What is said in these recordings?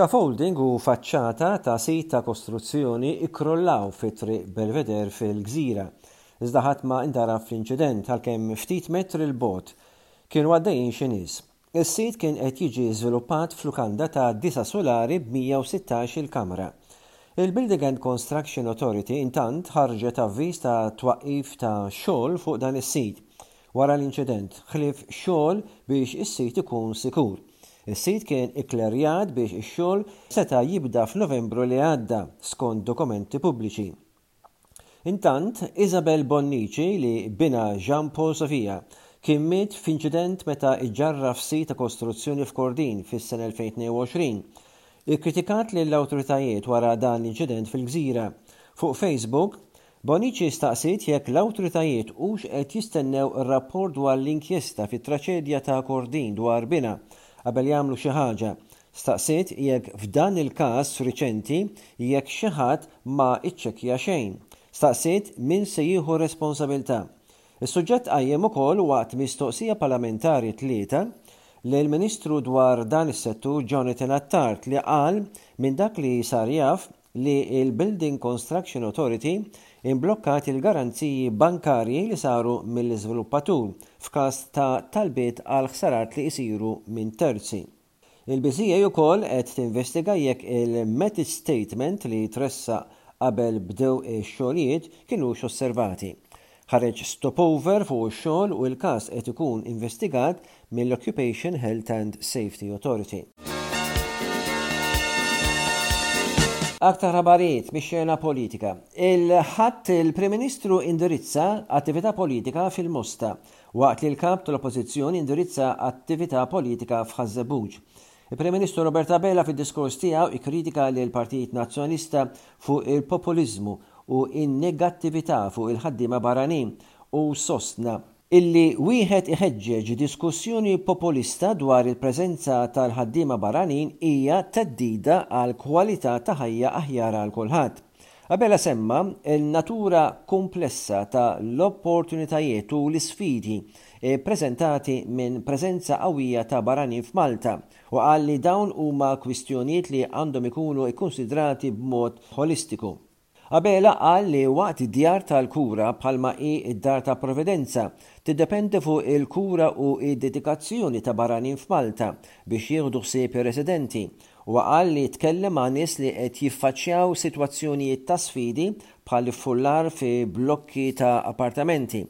Scaffolding u faċċata ta' sit ta' kostruzzjoni kkrollaw fi Triq Belvedere fil-Gżira, iżda ħadd ma ndarab fl-inċident għalkemm ftit metri 'l bogħod kienu għaddejjin xi nies. Is-sit kien qed jiġi żviluppat f'lukanda ta' disa' sulari b'116-il kamra. Il-Building and Construction Authority intant ħarġet avviż ta' twaqqif ta' xogħol fuq dan is-sit wara l-inċident, ħlief xogħol biex is-sit ikun sikur. Is-sit kien ikklerjat biex ix-xogħol seta' jibda f'Novembru li għadda, skont dokumenti pubbliċi. Intant, Isabel Bonnici li binha Jean Paul Sofia kien miet f'inċident meta ġġarraf sit ta' kostruzzjoni f'Kordin fis-sena 2022, ikkritikat lill-awtoritajiet wara dan l-inċident fil-Gżira. Fuq Facebook, Bonnici staqsiet jekk l-awtoritajiet hux qed jistennew ir-rapport dwar l-inkjesta fit-traċedja ta' Kordin dwar binha qabel jagħmlu xi ħaġa, Staqsiet jekk f'dan il-każ riċenti jekk xi ħadd ma iċċekkja xejn. Staqsiet min se jieħu r-responsabilità. Is-suġġett tqajjem ukoll waqt mistoqsija parlamentari tlieta lill-Ministru dwar dan is-settur Jonathan Attard li qal minn dak li sar jaf li l-Building Construction Authority imblokkat il-garanziji bankarji li saru mill-iżviluppatur f'każ ta' talbiet għal ħsarat li jsiru minn terzi. Il-BCA ukoll qed tinvestiga jekk il-method statement li tressaq qabel bdew ix-xogħlijiet kinux osservati. Ħareġ stopover fuq ix-xogħol u l-każ qed ikun investigat mill-Occupation Health and Safety Authority. Aktar aħbarijiet mix-xena politika. Il-Ħadd il-Prim Ministru indirizza attività politika fil-Mosta. Waqt li l-Kap tal-Oppożizzjoni indirizza attività politika f'Ħaż-Żebbuġ. Il-Prim Ministru Robert Abela fid-diskors tiegħu kkritika lill-Partit Nazzjonalista fuq il-populiżmu u n-negattività fuq il-ħaddiema barranin u sostna, Illi wieħed iħeġġeġ diskussjoni populista dwar il-preżenza tal-ħaddiema barranin hija theddida għal kwalità ta' ħajja aħjar għal kulħadd. Abela semma l-natura kumplessa ta' l-opportunitajiet u l-isfidi ppreżentati minn preżenza qawwija ta' barranin f'Malta u qal li dawn huma kwistjonijiet li għandhom ikunu kkunsidrati b'mod ħolistiku. Abela qal li waqt id-djar tal-kura bħalma hi d-Dar ta' Providenza tiddependi fuq il-kura u d-dedikazzjoni ta' barranin f'Malta biex jieħdu ħsieb ir-residenti Huwa qal li tkellem ma' nies li qed jiffaċċjaw sitwazzjonijiet ta' sfidi bħal iffullar fi blokki ta' appartamenti.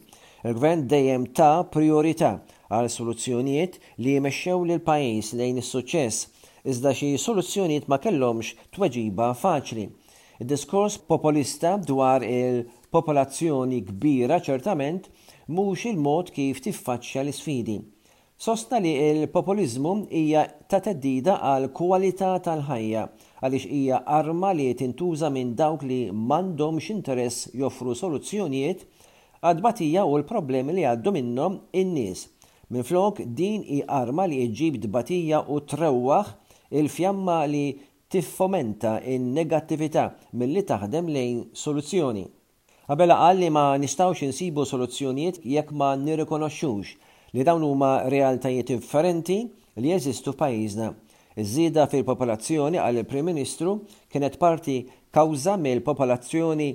Il-Gvern dejjem ta prijorità għal soluzzjonijiet li jmexxew lill-pajjiż lejn is-suċċess, iżda xi soluzzjonijiet ma kellhomx tweġiba faċli. Id-diskors popolista dwar il-popolazzjoni kbira ċertament mhux il-mod kif tiffaċċja l-isfidi. Sostna li l-populiżmu hija ta' theddida għall-kwalità tal-ħajja għaliex hija arma li tintuża minn dawk li m'għandhomx interess joffru soluzzjonijiet għat-tbatija u l-problemi li jgħaddu minnhom in-nies. Minflok, din hi arma li ġġib t-tbatija u trewwaħ il-fjamma li tiffomenta n-negattività milli taħdem lejn soluzzjoni. Abela qal li ma nistgħux insibu soluzzjonijiet jekk ma nirrikonoxxux li dawn huma realtajiet differenti li jeżistu f'pajjiżna. Iż-żieda fil-popolazzjoni, qal il-Prim Ministru, kienet parti kawża mill-popolazzjoni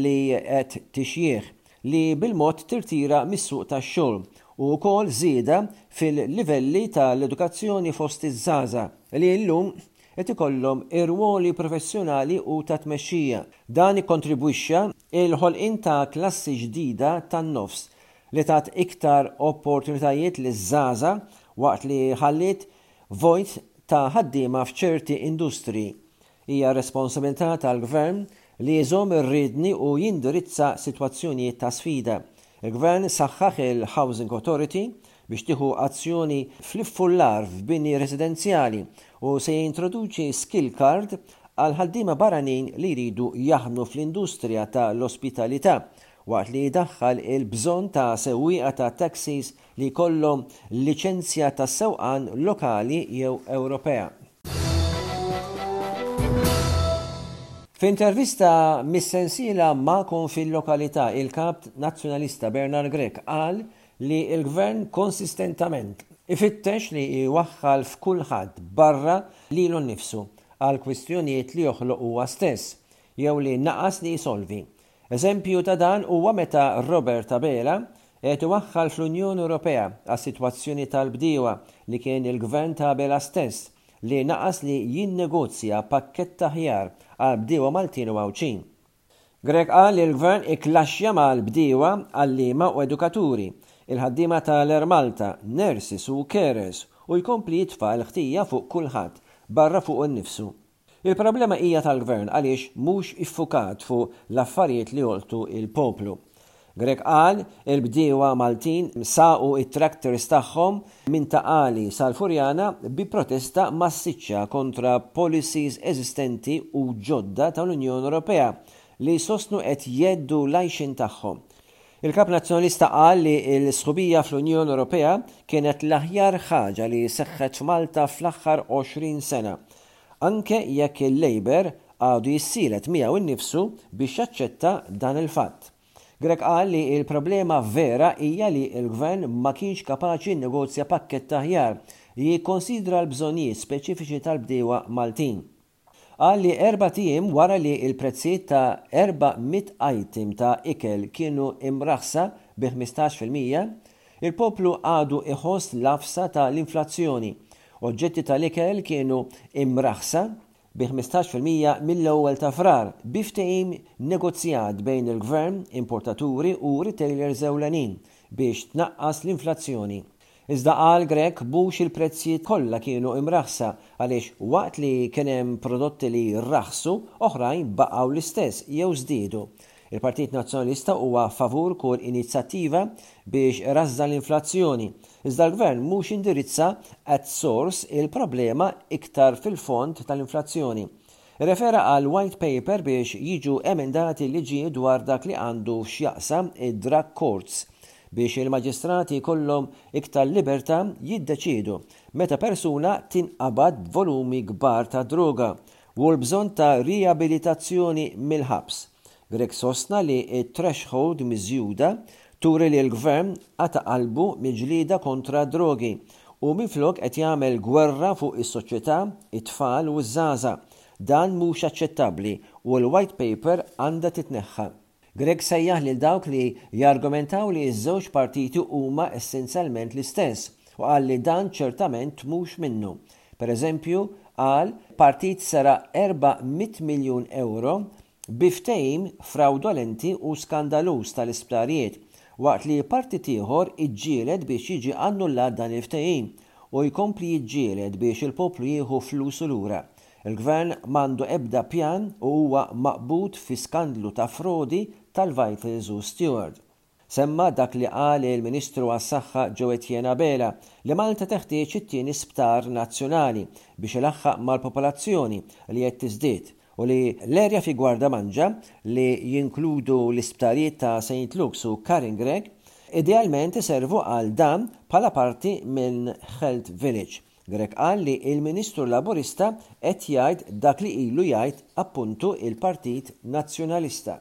li qed tixjieħ, li bil-mod tirtira mis-suq tax-xogħol, u wkoll żieda fil-livelli tal-edukazzjoni fost iż-żgħażagħ li llum qed ikollhom irwoli professjonali u ta' tmexxija. Dan ikkontribwixxa il-ħolqien ta' klassi ġdida tan-nofs li tat iktar opportunitajiet liż-żgħażagħ waqt li ħalliet vojt ta' ħaddiema f'ċerti industri. Hija responsabilità tal-Gvern li jżomm ir-riedni u jindirizza sitwazzjonijiet ta' sfida. Il-Gvern saħħaħ il-Housing Authority biex tieħu azzjoni fl-iffullar f'bini residenzjali u se jintroduċi skill card għal ħaddiema barranin li jridu jaħdmu fl-industrija ta' l-ospitalità waqt li jdaħħal il-bżonn ta' sewwieqa ta' taxis li jkollhom liċenzja ta' sewqan lokali jew Ewropea. F'intervista mis-sensiela Magħkom fil-Lokalità, il-Kap Nazzjonalista Bernard Grech qal li l-Gvern konsistentament ifittex li jwaħħal f'kulħadd barra lilu nnifsu għal kwistjonijiet li joħloq huwa stess jew li naqas li jsolvi. Eżempju ta' dan huwa meta Robert Abela qiegħed iwaħħal fl-Unjoni Ewropea għas-sitwazzjoni tal-bdiewa li kien il-Gvern ta' Abela stess li naqas li jinnegozja pakkett aħjar għall-bdiewa Maltin u Għawdxin. Grech qal li l-Gvern ikklaxxja mal-bdiewa, għalliema u edukaturi, il-ħaddiema tal-Air Malta, nurses u carers u jkompli jitfa' l-ħtija fuq kulħadd, barra fuqu nnifsu. Il-problema hija tal-Gvern għaliex mhux iffukat fuq l-affarijiet li jolqtu l-poplu. Grech qal, Il-bdiewa Maltin saqu t-tractors tagħhom minn Ta' Qali sal-Furjana bi protesta massiċċa kontra policies eżistenti u ġodda tal-Unjoni Ewropea li jsostnu qed jgħeddu l-għajxien tagħhom. Il-Kap Nazzjonalista qal li l-sħubija fl-Unjoni Ewropea kienet l-aħjar ħaġa li seħħet f'Malta fl-aħħar 20 sena anke jekk il-Labour għadu jissielet miegħu nnifsu biex jaċċetta dan il-fatt. Grech qal li l-problema vera hija li l-Gvern ma kienx kapaċi jinnegozja pakkett ta' aħjar li jikkonsidra l-bżonnijiet speċifiċi tal-bdiewa Maltin. Qal li erbat ijiem wara li l-prezzijiet ta' 400 item ta' ikel kienu imraħħsa bi ħmistax fil-mija, il-poplu għadu iħoss l-għafsa ta' l-inflazzjoni Oġġetti tal-ikel kienu imraħħsa bi ħmistax fil-mija mill-ewwel ta' Frar bi ftehim negozjat bejn il-Gvern, importaturi u retailers ewlenin biex tnaqqas l-inflazzjoni. Iżda qal Grech mhux il-prezzijiet kollha kienu imraħħsa għaliex waqt li kien hemm prodotti li rraħħsu, oħrajn baqgħu l-istess jew żdiedu. Il-Partit Nazzjonalista huwa favur kull inizjattiva biex irażżan l-inflazzjoni, iżda l-Gvern mhux indirizza at source il-problema iktar fil-fond tal-inflazzjoni. Irrefera għal White Paper biex jiġu emendati l-liġijiet dwar dak li għandu x'jaqsam id-drug courts biex il-maġistrati jkollhom iktar libertà jiddeċiedu meta persuna tinqabad b'volumi kbar ta' droga u l-bżonn ta' riabilitazzjoni mill-ħabs. Grech sostna li t-threshold miżjuda turi li l-Gvern qata' qalbu mill-ġlieda kontra d-drogi u minflok qed jagħmel gwerra fuq is-soċjetà, it-tfal u ż-żgħażagħ. Dan mhux aċċettabbli u l-White Paper għandha titneħħa. Grech sejjaħ lil dawk li jargumentaw li ż-żewġ partiti huma essenzjalment l-istess u qal li dan ċertament mhux minnu. Per eżempju, qal, Partit seraq 400 miljun ewro bi ftehim frawdolenti u skandaluż tal-isptarijiet, waqt li partit ieħor iġġieled biex jiġi annullat dan il-ftehim u jkompli jiġġieled biex il-poplu jieħu flusu lura. Il-Gvern m'għandu ebda pjan u huwa maqbud fi skandlu ta' frodi tal-Vitals u Steward. Semma' dak li qal il-Ministru għas-Saħħa Joe Etienne Abela li Malta teħtieġ it-tieni sptar nazzjonali biex ilaħħaq mal-popolazzjoni li qed tiżdied u li l-erja fi Gwardamanġa li jinkludu l-isptarijiet ta' Saint Luke's u Karen Gregg idealment iservu għal dan bħala parti minn Health Village. Grech qal li l-Ministru Laburista qed jgħid dak li ilu jgħid appuntu l-Partit Nazzjonalista.